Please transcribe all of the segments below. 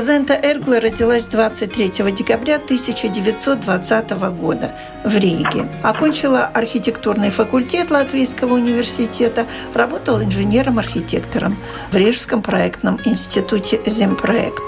Зента Эргла родилась 23 декабря 1920 года в Риге. Окончила архитектурный факультет Латвийского университета, работала инженером-архитектором в Рижском проектном институте «Земпроект».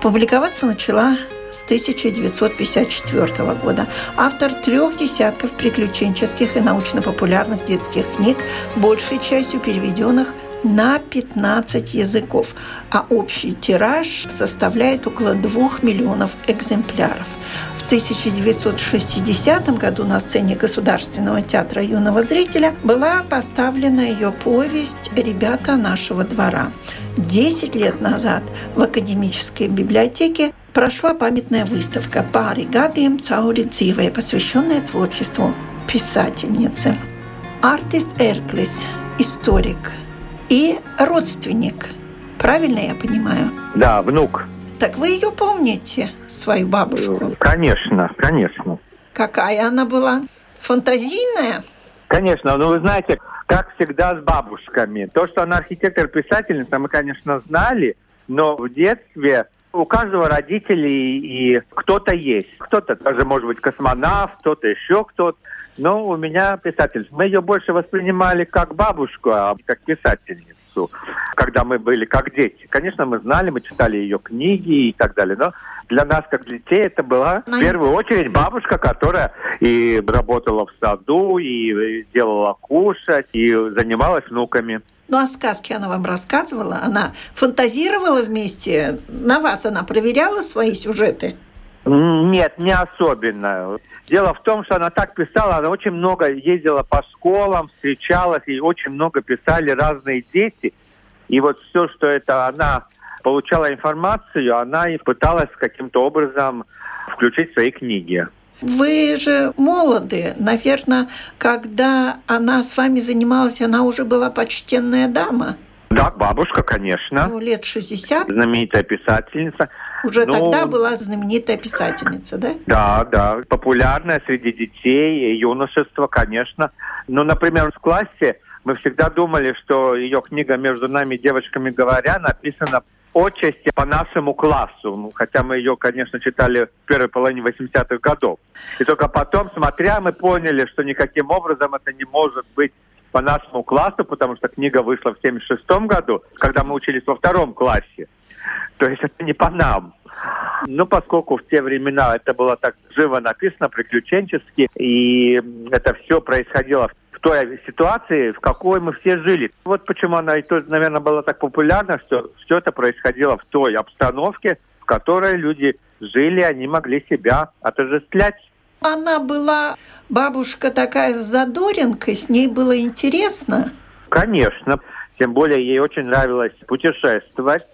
Публиковаться начала с 1954 года. Автор трех десятков приключенческих и научно-популярных детских книг, большей частью переведенных на 15 языков, а общий тираж составляет около 2 миллионов экземпляров. В 1960 году на сцене Государственного театра юного зрителя была поставлена ее повесть «Ребята нашего двора». Десять лет назад в Академической библиотеке прошла памятная выставка «Пари гадием цаури dzīvē», посвященная творчеству писательницы. Артист Эрклис, историк, и родственник. Правильно я понимаю? Да, внук. Так вы ее помните, свою бабушку? Конечно, конечно. Какая она была? Фантазийная? Конечно, но вы знаете, как всегда с бабушками. То, что она архитектор-писательница, мы, конечно, знали, но в детстве у каждого родителей и кто-то есть. Кто-то даже, может быть, космонавт, кто-то еще кто-то. Но у меня писатель. Мы ее больше воспринимали как бабушку, а как писательницу, когда мы были как дети. Конечно, мы знали, мы читали ее книги и так далее, но для нас, как детей, это была в первую очередь бабушка, которая и работала в саду, и делала кушать, и занималась внуками. Ну а сказки она вам рассказывала? Она фантазировала вместе? На вас она проверяла свои сюжеты? Нет, не особенно. Дело в том, что она так писала, она очень много ездила по школам, встречалась, и очень много писали разные дети. И вот все, что это она получала информацию, она и пыталась каким-то образом включить в свои книги. Вы же молоды. Наверное, когда она с вами занималась, она уже была почтенная дама. Да, бабушка, конечно. Ну, лет 60. Знаменитая писательница. Уже ну, тогда была знаменитая писательница, да? Да, да. Популярная среди детей, юношества, конечно. Но, например, в классе мы всегда думали, что ее книга «Между нами девочками говоря» написана отчасти по нашему классу, ну, хотя мы ее, конечно, читали в первой половине 80-х годов. И только потом, смотря, мы поняли, что никаким образом это не может быть по нашему классу, потому что книга вышла в 76 году, когда мы учились во втором классе. То есть это не по нам. Ну, поскольку в те времена это было так живо написано, приключенчески, и это все происходило в той ситуации, в какой мы все жили. Вот почему она, и то, наверное, была так популярна, что все это происходило в той обстановке, в которой люди жили, они могли себя отождествлять. Она была бабушка такая с задоринкой, с ней было интересно. Конечно. Тем более ей очень нравилось путешествовать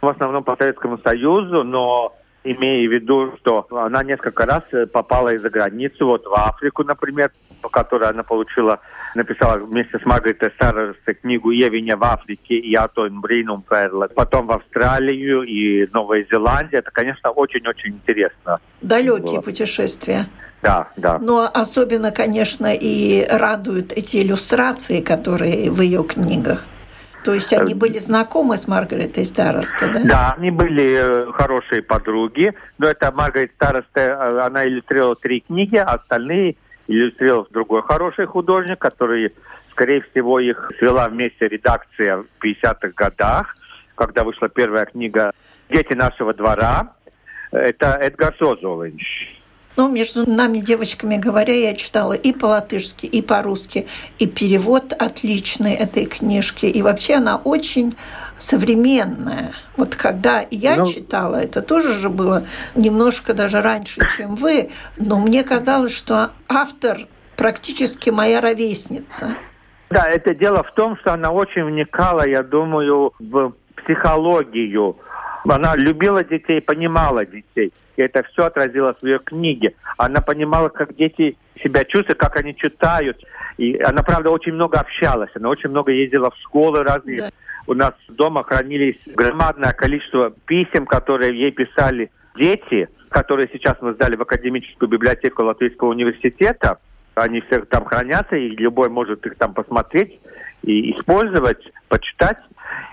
в основном по Советскому Союзу, но имея в виду, что она несколько раз попала из-за границу, вот в Африку, например, по которой она получила, написала вместе с Маргаретой Саррес книгу «Евиня в Африке» и «Атон Бринум Перла». Потом в Австралию и Новая Зеландия. Это, конечно, очень-очень интересно. Далекие было. путешествия. Да, да. Но особенно, конечно, и радуют эти иллюстрации, которые в ее книгах. То есть они э, были знакомы с Маргаретой Старостой, да? Да, они были э, хорошие подруги. Но это Маргарет Староста, э, она иллюстрировала три книги, а остальные иллюстрировал другой хороший художник, который, скорее всего, их свела вместе редакция в 50-х годах, когда вышла первая книга «Дети нашего двора». Это Эдгар Созолович. Но между нами, девочками говоря, я читала и по-латышски, и по-русски, и перевод отличный этой книжки. И вообще она очень современная. Вот когда я ну, читала, это тоже же было немножко даже раньше, чем вы, но мне казалось, что автор практически моя ровесница. Да, это дело в том, что она очень вникала, я думаю, в психологию. Она любила детей, понимала детей. И это все отразилось в ее книге. Она понимала, как дети себя чувствуют, как они читают. И она, правда, очень много общалась. Она очень много ездила в школы разные. Да. У нас дома хранились громадное количество писем, которые ей писали дети, которые сейчас мы сдали в академическую библиотеку Латвийского университета. Они все там хранятся, и любой может их там посмотреть и использовать, почитать.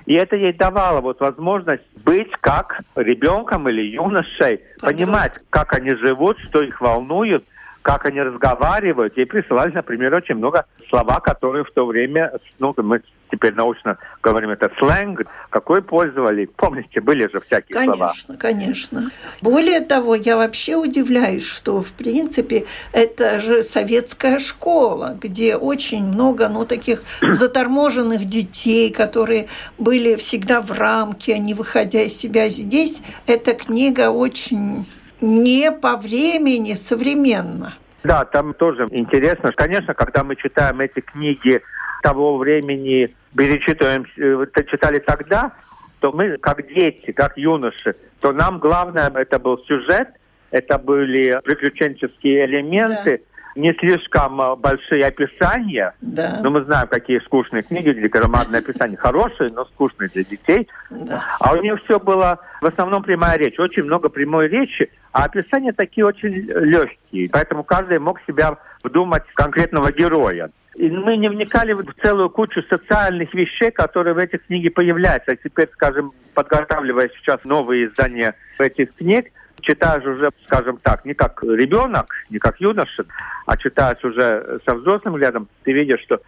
И это ей давало вот возможность быть как ребенком или юношей, понимать, как они живут, что их волнует, как они разговаривают. Ей присылали, например, очень много слова, которые в то время, ну, мы теперь научно говорим, это сленг, какой пользовали. Помните, были же всякие конечно, слова. Конечно, конечно. Более того, я вообще удивляюсь, что, в принципе, это же советская школа, где очень много, ну, таких заторможенных детей, которые были всегда в рамке, не выходя из себя. Здесь эта книга очень не по времени современно. Да, там тоже интересно. Конечно, когда мы читаем эти книги того времени, перечитываем, э, читали тогда, то мы, как дети, как юноши, то нам главное, это был сюжет, это были приключенческие элементы, да не слишком э, большие описания. Да. Но мы знаем, какие скучные книги, где громадные описания хорошие, но скучные для детей. Да. А у нее все было в основном прямая речь. Очень много прямой речи, а описания такие очень легкие. Поэтому каждый мог себя вдумать в конкретного героя. И мы не вникали в целую кучу социальных вещей, которые в этих книгах появляются. А теперь, скажем, подготавливая сейчас новые издания этих книг, читаешь уже, скажем так, не как ребенок, не как юноша, а читаешь уже со взрослым взглядом, ты видишь, что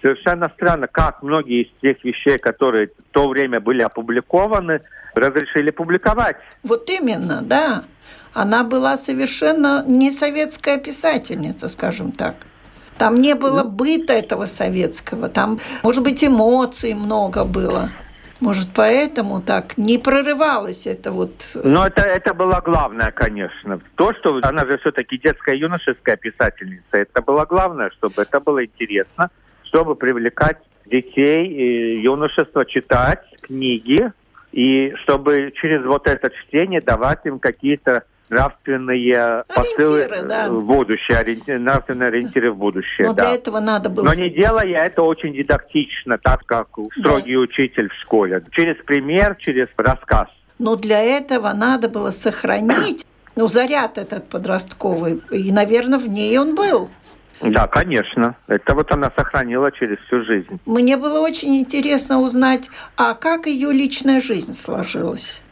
совершенно странно, как многие из тех вещей, которые в то время были опубликованы, разрешили публиковать. Вот именно, да. Она была совершенно не советская писательница, скажем так. Там не было ну. быта этого советского, там, может быть, эмоций много было. Может, поэтому так не прорывалось это вот... Ну, это, это было главное, конечно. То, что она же все-таки детская юношеская писательница, это было главное, чтобы это было интересно, чтобы привлекать детей и юношество читать книги, и чтобы через вот это чтение давать им какие-то нравственные посылы да. в будущее, ориенти... нравственные ориентиры в будущее. Но да. для этого надо было... Но не делая это очень дидактично, так как строгий да. учитель в школе. Через пример, через рассказ. Но для этого надо было сохранить ну, заряд этот подростковый. И, наверное, в ней он был. Да, конечно. Это вот она сохранила через всю жизнь. Мне было очень интересно узнать, а как ее личная жизнь сложилась?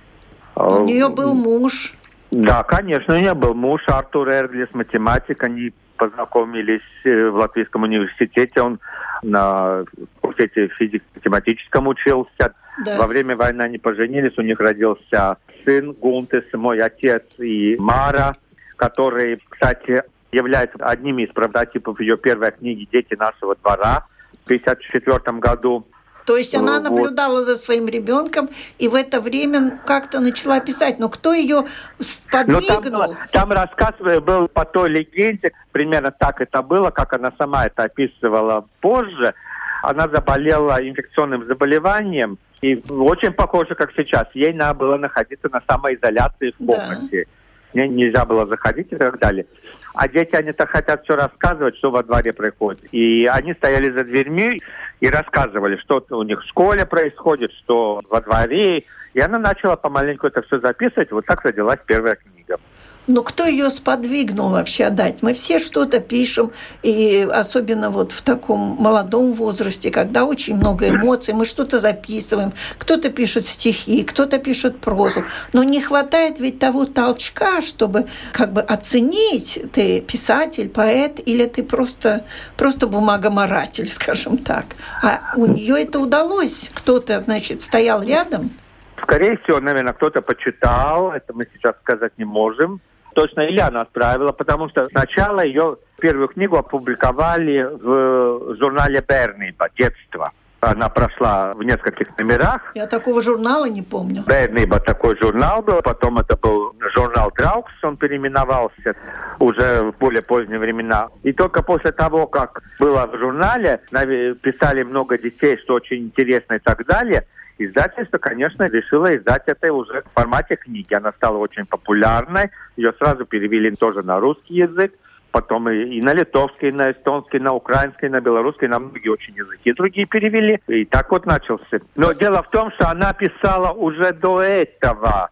У а, нее был муж, да, конечно. У меня был муж Артур Эрглис, математик. Они познакомились э, в Латвийском университете. Он на факультете физико-математическом учился. Да. Во время войны они поженились. У них родился сын Гунтес, мой отец и Мара, который, кстати, является одним из прототипов ее первой книги «Дети нашего двора» в 1954 году. То есть она вот. наблюдала за своим ребенком и в это время как-то начала писать. Но кто ее? Ну, там, там рассказ был по той легенде, примерно так это было, как она сама это описывала позже. Она заболела инфекционным заболеванием, и очень похоже, как сейчас. Ей надо было находиться на самоизоляции в комнате. Да мне нельзя было заходить и так далее. А дети, они-то хотят все рассказывать, что во дворе происходит. И они стояли за дверьми и рассказывали, что у них в школе происходит, что во дворе. И она начала помаленьку это все записывать. Вот так родилась первая книга. Но кто ее сподвигнул вообще отдать? Мы все что-то пишем, и особенно вот в таком молодом возрасте, когда очень много эмоций, мы что-то записываем, кто-то пишет стихи, кто-то пишет прозу, но не хватает ведь того толчка, чтобы как бы оценить, ты писатель, поэт, или ты просто, просто бумагоморатель, скажем так. А у нее это удалось. Кто-то, значит, стоял рядом. Скорее всего, наверное, кто-то почитал, это мы сейчас сказать не можем точно Ильяна отправила, потому что сначала ее первую книгу опубликовали в журнале Берниба «Детство». Она прошла в нескольких номерах. Я такого журнала не помню. Берниба такой журнал был, потом это был журнал Драукс, он переименовался уже в более поздние времена. И только после того, как было в журнале, писали много детей, что очень интересно и так далее, Издательство, конечно, решило издать это уже в формате книги. Она стала очень популярной. Ее сразу перевели тоже на русский язык потом и, и на литовский, и на эстонский, и на украинский, и на белорусский, на многие очень языки другие перевели. И так вот начался. Но дело в том, что она писала уже до этого.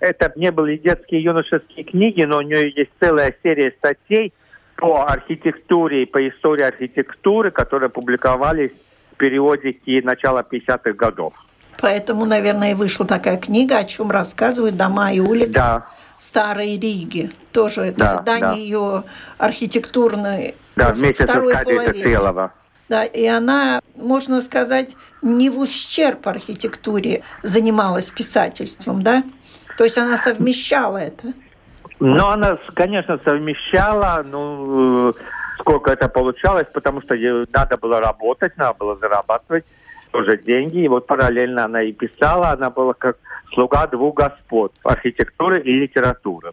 Это не были детские юношеские книги, но у нее есть целая серия статей по архитектуре и по истории архитектуры, которые публиковались в периодике начала 50-х годов. Поэтому, наверное, и вышла такая книга, о чем рассказывают дома и улицы. Да, Старой Риги. Тоже это да, дань да. ее архитектурной да, вместе второй половины. Целого. Да, и она, можно сказать, не в ущерб архитектуре занималась писательством, да? То есть она совмещала это. Ну, она, конечно, совмещала, ну, сколько это получалось, потому что ей надо было работать, надо было зарабатывать тоже деньги. И вот параллельно она и писала, она была как слуга двух господ – архитектуры и литературы.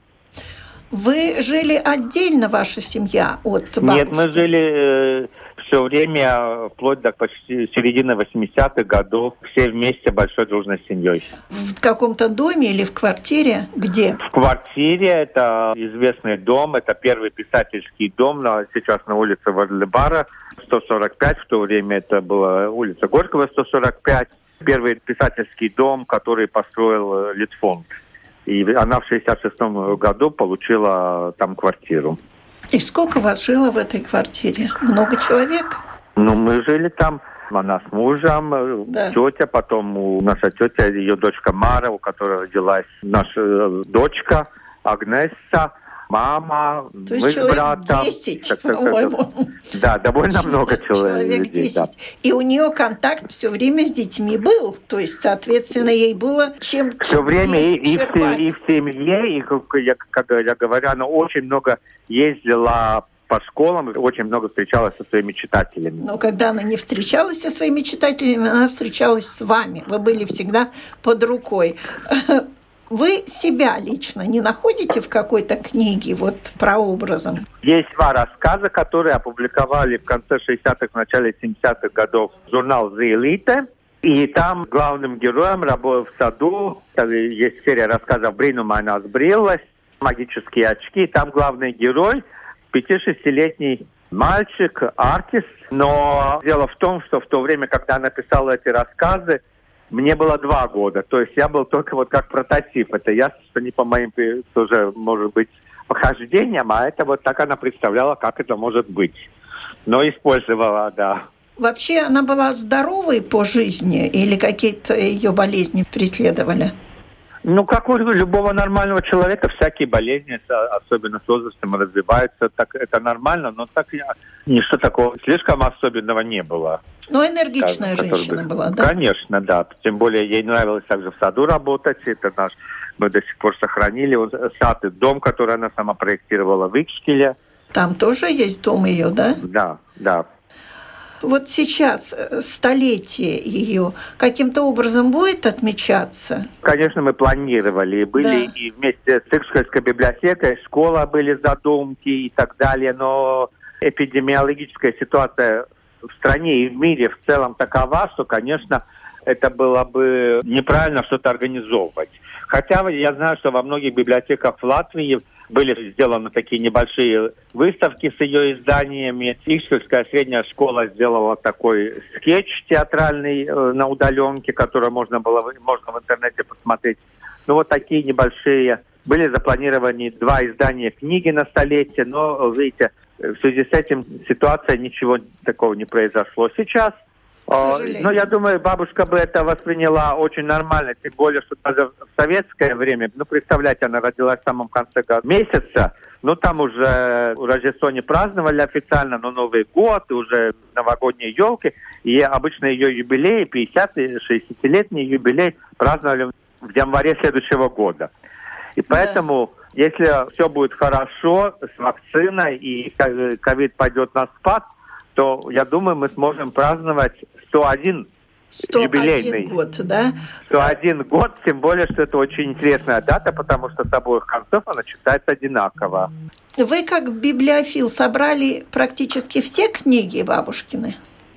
Вы жили отдельно, ваша семья, от бабушки? Нет, мы жили э, все время, вплоть до почти середины 80-х годов, все вместе большой дружной семьей. В каком-то доме или в квартире? Где? В квартире. Это известный дом, это первый писательский дом, но сейчас на улице возле бара 145, в то время это была улица Горького 145. Первый писательский дом, который построил э, Литфонд. И она в 66 году получила там квартиру. И сколько вас жило в этой квартире? Много человек? Ну, мы жили там, она с мужем, э, да. тетя, потом у наша тетя, ее дочка Мара, у которой родилась наша э, дочка Агнесса, мама, То есть человек братом. 10, по-моему. Да, довольно много человек. Человек 10. Да. И у нее контакт все время с детьми был. То есть, соответственно, ей было чем Все время и, и, в, и в семье, и, как я говорю, она очень много ездила по школам очень много встречалась со своими читателями. Но когда она не встречалась со своими читателями, она встречалась с вами. Вы были всегда под рукой. Вы себя лично не находите в какой-то книге вот про образом? Есть два рассказа, которые опубликовали в конце 60-х, начале 70-х годов журнал «The Elite». И там главным героем в саду есть серия рассказов «Бринумайна сбрилась», «Магические очки». Там главный герой – 5-6-летний мальчик, артист. Но дело в том, что в то время, когда она эти рассказы, мне было два года, то есть я был только вот как прототип. Это ясно, что не по моим тоже, может быть, похождениям, а это вот так она представляла, как это может быть. Но использовала, да. Вообще она была здоровой по жизни или какие-то ее болезни преследовали? Ну, как у любого нормального человека, всякие болезни, особенно с возрастом, развиваются. Так, это нормально, но так ничто такого слишком особенного не было. Ну, энергичная скажем, женщина бы... была, да? Конечно, да. Тем более ей нравилось также в саду работать. Это наш, мы до сих пор сохранили вот, сад и дом, который она сама проектировала в Икшкеле. Там тоже есть дом ее, да? Да, да. Вот сейчас э, столетие ее каким-то образом будет отмечаться? Конечно, мы планировали. Были да. и вместе с Икшкельской библиотекой, школа были задумки и так далее, но эпидемиологическая ситуация в стране и в мире в целом такова, что, конечно, это было бы неправильно что-то организовывать. Хотя я знаю, что во многих библиотеках в Латвии были сделаны такие небольшие выставки с ее изданиями. Икшвильская средняя школа сделала такой скетч театральный э, на удаленке, который можно было можно в интернете посмотреть. Ну вот такие небольшие. Были запланированы два издания книги на столетие, но, видите, в связи с этим ситуация ничего такого не произошло. Сейчас но ну, я думаю, бабушка бы это восприняла очень нормально, тем более, что даже в советское время, ну, представляете, она родилась в самом конце месяца, ну, там уже Рождество не праздновали официально, но Новый год, уже новогодние елки, и обычно ее юбилей, 50 60-летний юбилей праздновали в январе следующего года. И поэтому, да. если все будет хорошо с вакциной и ковид пойдет на спад, то, я думаю, мы сможем праздновать 101 101 юбилейный. год, да? 101 год, тем более, что это очень интересная дата, потому что с обоих концов она читается одинаково. Вы как библиофил собрали практически все книги бабушкины?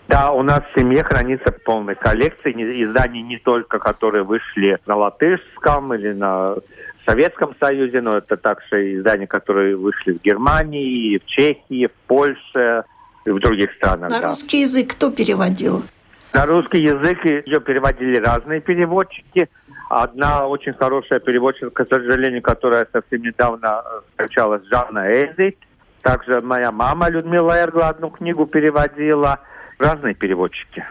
Да, у нас в семье хранится полная коллекция изданий не только, которые вышли на латышском или на Советском Союзе, но это также издания, которые вышли в Германии, в Чехии, в Польше в других странах. На да. русский язык кто переводил? На русский язык ее переводили разные переводчики. Одна очень хорошая переводчица, к сожалению, которая совсем недавно встречалась, Жанна Эйзи. Также моя мама Людмила Эргла одну книгу переводила. Разные переводчики.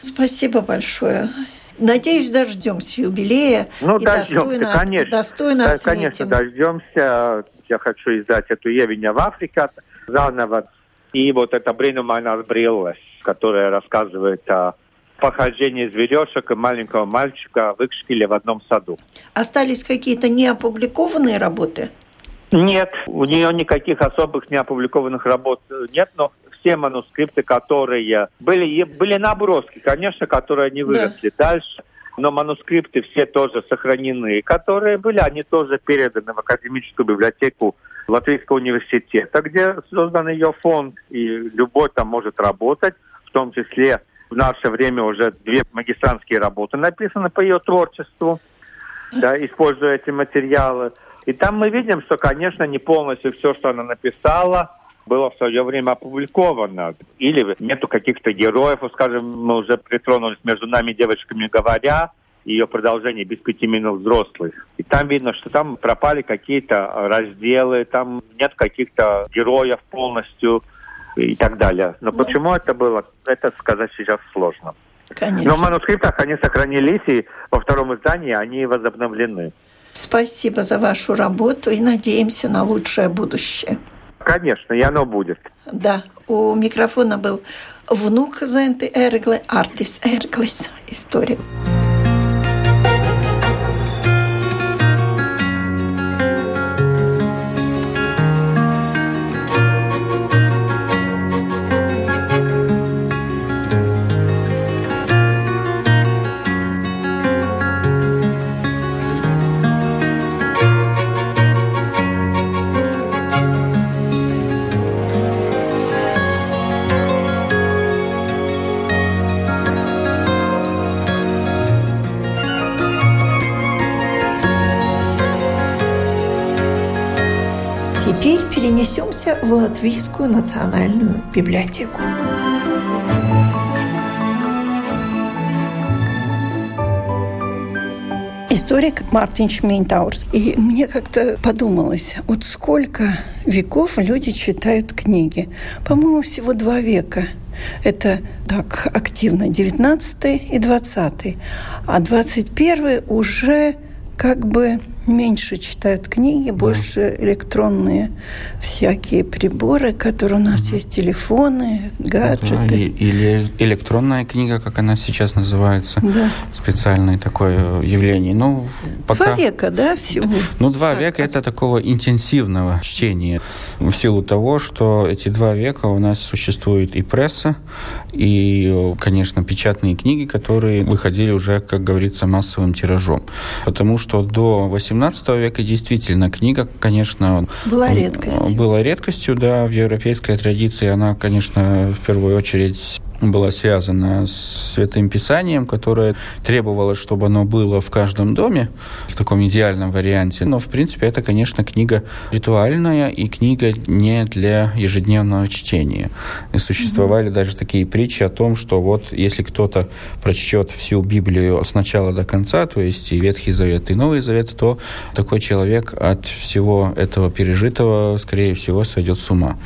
Спасибо большое. Надеюсь, дождемся юбилея. Ну, и дождемся, достойно, конечно. Достойно да, конечно, дождемся. Я хочу издать эту Евиня в Африке заново. И вот это Бринумайна Бриллес, которая рассказывает о похождении зверешек и маленького мальчика в Икшкиле в одном саду. Остались какие-то неопубликованные работы? Нет, у нее никаких особых неопубликованных работ нет, но все манускрипты, которые были, были наброски, конечно, которые не выросли да. дальше, но манускрипты все тоже сохранены, которые были, они тоже переданы в академическую библиотеку Латвийского университета, где создан ее фонд, и любой там может работать, в том числе в наше время уже две магистрантские работы написаны по ее творчеству, да, используя эти материалы. И там мы видим, что, конечно, не полностью все, что она написала, было в свое время опубликовано. Или нету каких-то героев, скажем, мы уже притронулись между нами девочками говоря, ее продолжение без пяти минут взрослых. И там видно, что там пропали какие-то разделы, там нет каких-то героев полностью и так далее. Но да. почему это было, это сказать сейчас сложно. Конечно. Но в манускриптах они сохранились, и во втором издании они возобновлены. Спасибо за вашу работу и надеемся на лучшее будущее. Конечно, и оно будет. Да, у микрофона был внук Зенты Эргле, артист Эрглес, историк. В Латвийскую национальную библиотеку. историк Мартин Шмейнтаурс. И мне как-то подумалось, вот сколько веков люди читают книги. По-моему, всего два века. Это так активно 19 и 20. А 21 уже как бы меньше читают книги, да. больше электронные всякие приборы, которые у нас угу. есть, телефоны, гаджеты. Да, или электронная книга, как она сейчас называется, да. специальное такое явление. Ну, пока... Два века, да, всего? Ну, два так, века – это такого интенсивного чтения. В силу того, что эти два века у нас существует и пресса, и, конечно, печатные книги, которые выходили уже, как говорится, массовым тиражом. Потому что до 18 18 века действительно книга, конечно, была редкостью. Была редкостью, да, в европейской традиции она, конечно, в первую очередь была связана с Святым Писанием, которое требовало, чтобы оно было в каждом доме в таком идеальном варианте. Но, в принципе, это, конечно, книга ритуальная и книга не для ежедневного чтения. И существовали mm-hmm. даже такие притчи о том, что вот если кто-то прочтет всю Библию с начала до конца, то есть и Ветхий Завет, и Новый Завет, то такой человек от всего этого пережитого, скорее всего, сойдет с ума.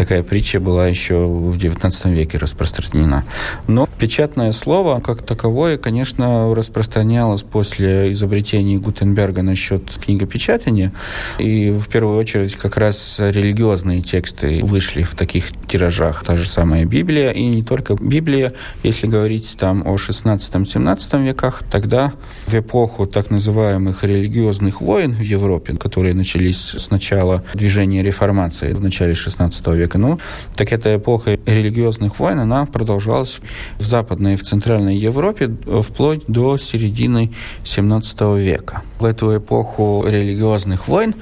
Такая притча была еще в XIX веке распространена. Но печатное слово, как таковое, конечно, распространялось после изобретения Гутенберга насчет книгопечатания. И в первую очередь как раз религиозные тексты вышли в таких тиражах. Та же самая Библия, и не только Библия, если говорить там о 16-17 веках, тогда в эпоху так называемых религиозных войн в Европе, которые начались с начала движения реформации в начале 16 века, ну, так эта эпоха религиозных войн, она продолжалась в Западной и в Центральной Европе вплоть до середины 17 века. В эту эпоху религиозных войн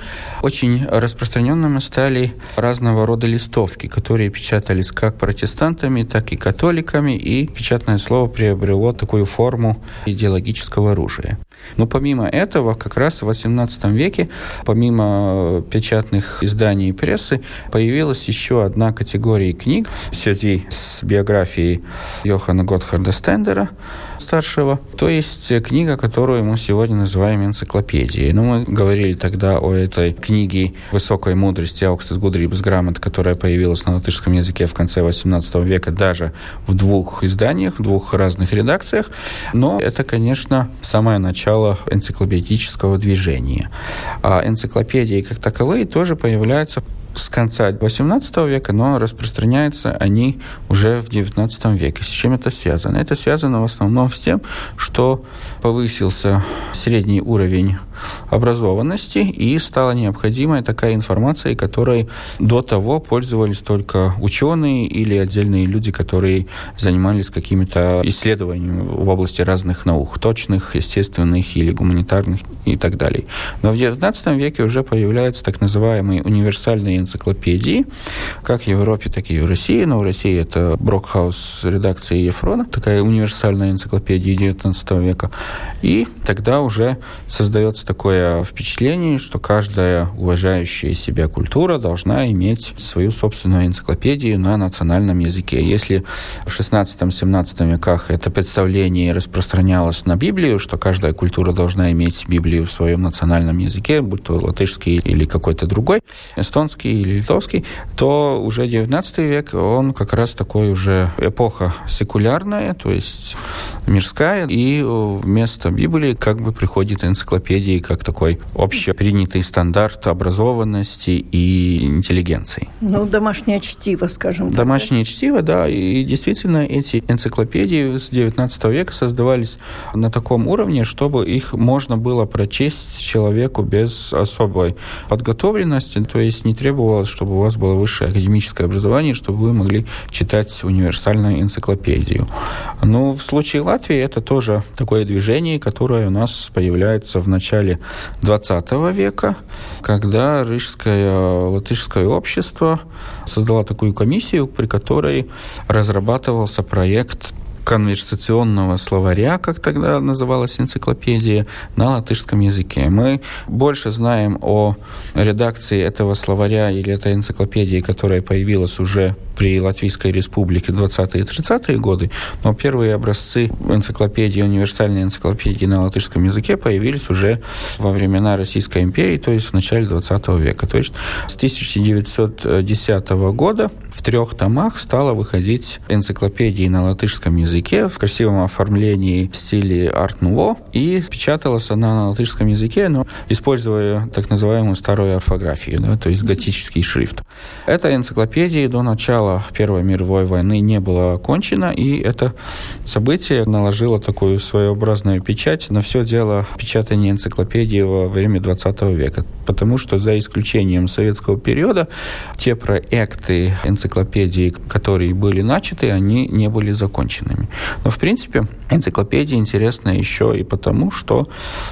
очень распространенными стали разного рода листовки, которые печатались как протестантами, так и католиками, и печатное слово приобрело такую форму идеологического оружия. Но помимо этого, как раз в XVIII веке, помимо печатных изданий и прессы, появилась еще одна категория книг в связи с биографией Йохана Готхарда Стендера, старшего, то есть книга, которую мы сегодня называем энциклопедией. Ну, мы говорили тогда о этой книге высокой мудрости Аукстес Гудрибс Грамот, которая появилась на латышском языке в конце XVIII века даже в двух изданиях, в двух разных редакциях. Но это, конечно, самое начало энциклопедического движения. А энциклопедии как таковые тоже появляются с конца XVIII века, но распространяются они уже в XIX веке. С чем это связано? Это связано в основном с тем, что повысился средний уровень образованности и стала необходимая такая информация, которой до того пользовались только ученые или отдельные люди, которые занимались какими-то исследованиями в области разных наук, точных, естественных или гуманитарных и так далее. Но в XIX веке уже появляются так называемые универсальные энциклопедии, как в Европе, так и в России. Но в России это Брокхаус редакции Ефрона, такая универсальная энциклопедия XIX века. И тогда уже создается такое впечатление, что каждая уважающая себя культура должна иметь свою собственную энциклопедию на национальном языке. Если в 16-17 веках это представление распространялось на Библию, что каждая культура должна иметь Библию в своем национальном языке, будь то латышский или какой-то другой, эстонский или литовский, то уже 19 век, он как раз такой уже эпоха секулярная, то есть мирская, и вместо Библии как бы приходит энциклопедия как такой общепринятый стандарт образованности и интеллигенции. Ну, домашнее чтиво, скажем так. Домашнее чтиво, да, и действительно эти энциклопедии с 19 века создавались на таком уровне, чтобы их можно было прочесть человеку без особой подготовленности, то есть не требовалось, чтобы у вас было высшее академическое образование, чтобы вы могли читать универсальную энциклопедию. Но в случае Латвии это тоже такое движение, которое у нас появляется в начале 20 века, когда Рижское латышское общество создало такую комиссию, при которой разрабатывался проект конверсационного словаря, как тогда называлась энциклопедия, на латышском языке. Мы больше знаем о редакции этого словаря или этой энциклопедии, которая появилась уже при Латвийской республике 20-е и 30-е годы, но первые образцы энциклопедии, универсальной энциклопедии на латышском языке появились уже во времена Российской империи, то есть в начале 20 века. То есть с 1910 года в трех томах стала выходить энциклопедии на латышском языке в красивом оформлении в стиле арт-нуво, и печаталась она на латышском языке, но используя так называемую старую орфографию, да, то есть готический шрифт. Эта энциклопедия до начала начала Первой мировой войны не было окончено, и это событие наложило такую своеобразную печать на все дело печатания энциклопедии во время 20 века. Потому что за исключением советского периода те проекты энциклопедии, которые были начаты, они не были законченными. Но, в принципе, энциклопедия интересна еще и потому, что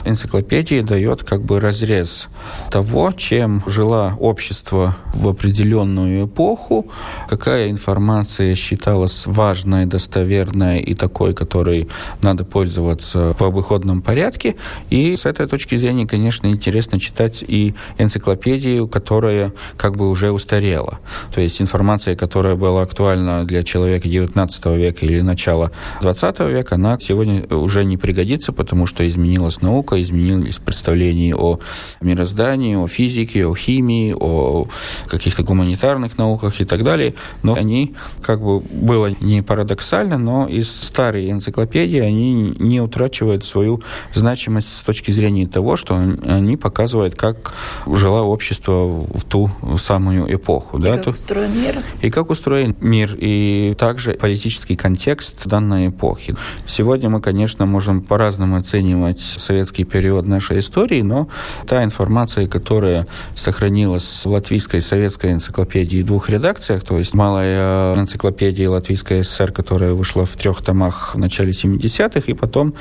энциклопедия дает как бы разрез того, чем жила общество в определенную эпоху, как какая информация считалась важной, достоверной и такой, которой надо пользоваться в обыходном порядке. И с этой точки зрения, конечно, интересно читать и энциклопедию, которая как бы уже устарела. То есть информация, которая была актуальна для человека XIX века или начала 20 века, она сегодня уже не пригодится, потому что изменилась наука, изменились представления о мироздании, о физике, о химии, о каких-то гуманитарных науках и так далее. Но они, как бы было не парадоксально, но из старой энциклопедии они не утрачивают свою значимость с точки зрения того, что они показывают, как жило общество в ту самую эпоху. И да, как то, устроен мир. И как устроен мир, и также политический контекст данной эпохи. Сегодня мы, конечно, можем по-разному оценивать советский период нашей истории, но та информация, которая сохранилась в латвийской советской энциклопедии в двух редакциях, то есть малая энциклопедия Латвийской ССР, которая вышла в трех томах в начале 70-х, и потом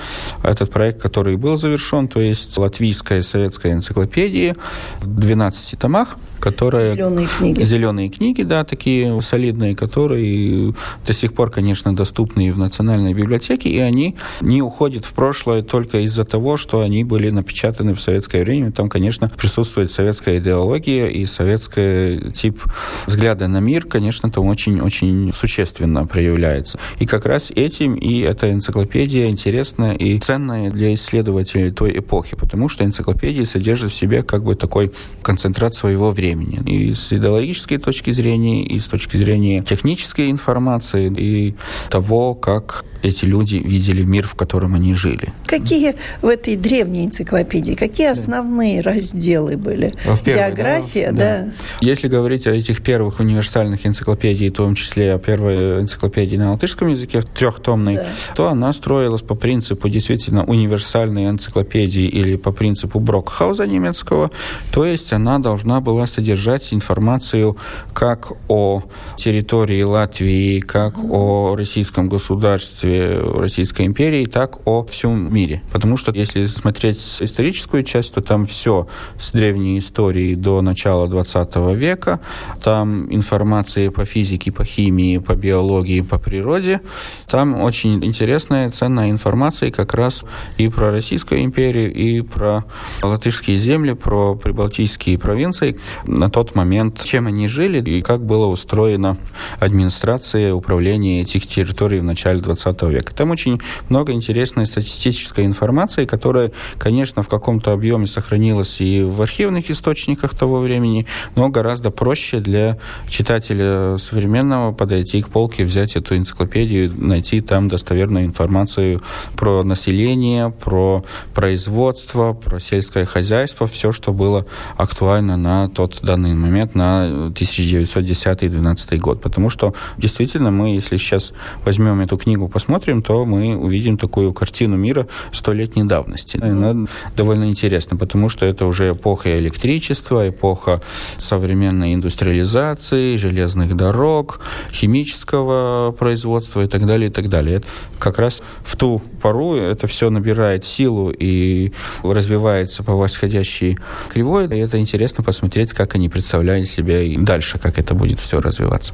этот проект, который был завершен, то есть латвийская советская энциклопедия в 12 томах, которые... Зеленые книги. Зеленые книги, да, такие солидные, которые до сих пор, конечно, доступны и в Национальной библиотеке, и они не уходят в прошлое только из-за того, что они были напечатаны в советское время. Там, конечно, присутствует советская идеология и советский тип взгляда на мир, конечно, там очень-очень существенно проявляется. И как раз этим и эта энциклопедия интересна и ценная для исследователей той эпохи, потому что энциклопедия содержит в себе как бы такой концентрат своего времени. И с идеологической точки зрения, и с точки зрения технической информации, и того, как эти люди видели мир, в котором они жили. Какие в этой древней энциклопедии, какие основные разделы были? В первой, География, да, да. да. Если говорить о этих первых универсальных энциклопедиях, в том числе о первой энциклопедии на латышском языке, трехтомной, да. то она строилась по принципу действительно универсальной энциклопедии или по принципу Брокхауза немецкого, то есть она должна была содержать информацию как о территории Латвии, как о российском государстве, Российской империи, так о всем мире. Потому что если смотреть историческую часть, то там все с древней истории до начала 20 века. Там информация по физике, по химии, по биологии, по природе. Там очень интересная, ценная информация как раз и про Российскую империю, и про латышские земли, про прибалтийские провинции на тот момент, чем они жили и как была устроена администрация, управление этих территорий в начале 20 века. Там очень много интересной статистической информации, которая, конечно, в каком-то объеме сохранилась и в архивных источниках того времени, но гораздо проще для читателя современного подойти к полке, взять эту энциклопедию, найти там достоверную информацию про население, про производство, про сельское хозяйство, все, что было актуально на тот данный момент, на 1910-2012 год. Потому что действительно мы, если сейчас возьмем эту книгу, посмотрим, посмотрим, то мы увидим такую картину мира столетней давности. Она довольно интересна, потому что это уже эпоха электричества, эпоха современной индустриализации, железных дорог, химического производства и так далее, и так далее. Это как раз в ту пору это все набирает силу и развивается по восходящей кривой. И это интересно посмотреть, как они представляют себя и дальше, как это будет все развиваться.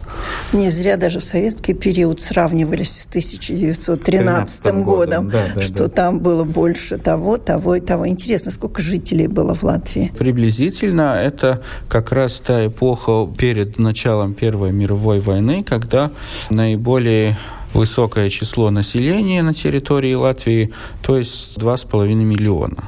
Не зря даже в советский период сравнивались с 1900 1913 годом, годом да, да, что да. там было больше того, того и того. Интересно, сколько жителей было в Латвии? Приблизительно это как раз та эпоха перед началом Первой мировой войны, когда наиболее высокое число населения на территории Латвии, то есть 2,5 миллиона.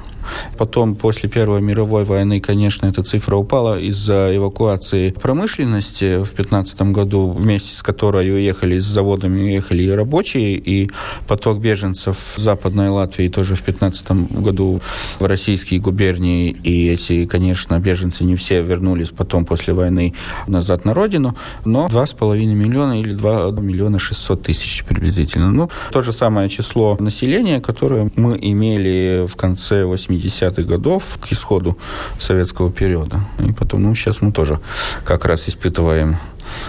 Потом, после Первой мировой войны, конечно, эта цифра упала из-за эвакуации промышленности в 2015 году, вместе с которой уехали с заводами, уехали и рабочие, и поток беженцев в Западной Латвии тоже в 2015 году в российские губернии, и эти, конечно, беженцы не все вернулись потом после войны назад на родину, но 2,5 миллиона или 2 миллиона 600 тысяч приблизительно. Ну, то же самое число населения, которое мы имели в конце 80 80-х годов к исходу советского периода. И потом, ну, сейчас мы тоже как раз испытываем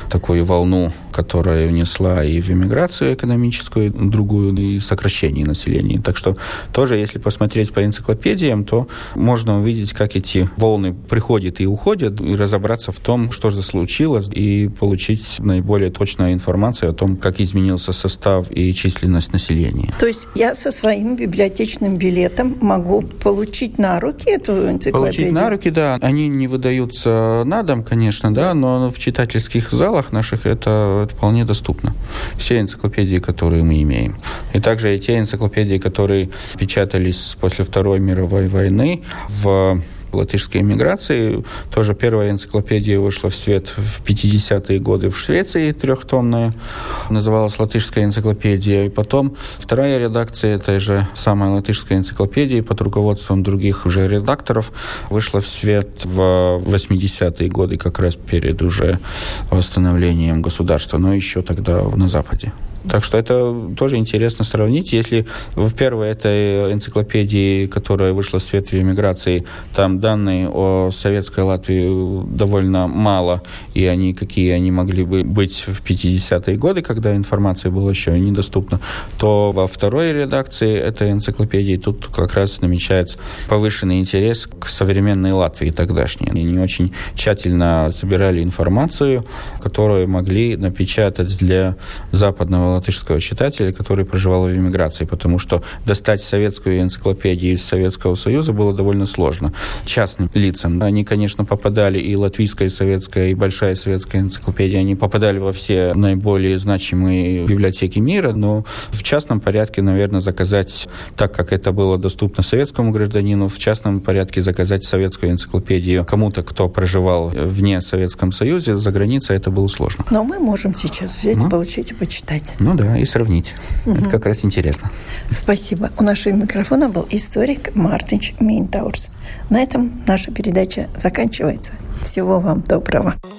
такую волну, которая внесла и в эмиграцию экономическую, другую, и сокращение населения. Так что тоже, если посмотреть по энциклопедиям, то можно увидеть, как эти волны приходят и уходят, и разобраться в том, что же случилось, и получить наиболее точную информацию о том, как изменился состав и численность населения. То есть я со своим библиотечным билетом могу получить на руки эту энциклопедию? Получить на руки, да. Они не выдаются на дом, конечно, да, но в читательских залах наших это вполне доступно. Все энциклопедии, которые мы имеем. И также и те энциклопедии, которые печатались после Второй мировой войны в латышской эмиграции. Тоже первая энциклопедия вышла в свет в 50-е годы в Швеции, трехтомная. Называлась «Латышская энциклопедия». И потом вторая редакция этой же самой латышской энциклопедии под руководством других уже редакторов вышла в свет в 80-е годы, как раз перед уже восстановлением государства, но еще тогда на Западе. Так что это тоже интересно сравнить. Если в первой этой энциклопедии, которая вышла в свет в эмиграции, там данные о советской Латвии довольно мало, и они какие они могли бы быть в 50-е годы, когда информация была еще недоступна, то во второй редакции этой энциклопедии тут как раз намечается повышенный интерес к современной Латвии тогдашней. Они очень тщательно собирали информацию, которую могли напечатать для западного латышского читателя, который проживал в эмиграции, потому что достать советскую энциклопедию из Советского Союза было довольно сложно. Частным лицам. Они, конечно, попадали и латвийская, и советская, и большая советская энциклопедия, они попадали во все наиболее значимые библиотеки мира, но в частном порядке, наверное, заказать, так как это было доступно советскому гражданину, в частном порядке заказать советскую энциклопедию кому-то, кто проживал вне Советском Союзе, за границей это было сложно. Но мы можем сейчас взять, ну, получить и почитать. Ну да, и сравнить. Угу. Это как раз интересно. Спасибо. У нашего микрофона был историк Мартинч Минтаурс. На этом наша передача заканчивается. Всего вам доброго.